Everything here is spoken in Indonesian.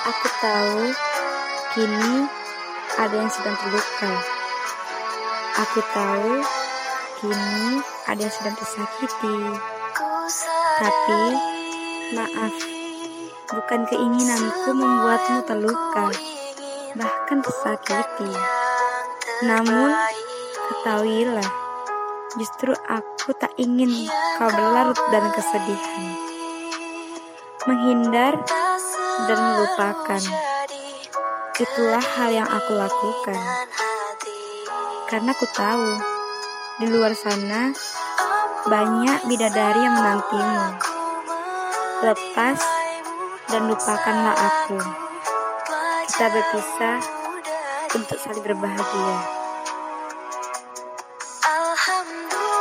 Aku tahu kini ada yang sedang terluka. Aku tahu kini ada yang sedang tersakiti. Tapi maaf, bukan keinginanku membuatmu terluka, bahkan tersakiti. Namun, ketahuilah, justru aku tak ingin kau berlarut dalam kesedihan. Menghindar dan melupakan. Itulah hal yang aku lakukan. Karena aku tahu, di luar sana banyak bidadari yang menantimu. Lepas dan lupakanlah aku. Kita berpisah untuk saling berbahagia. Alhamdulillah.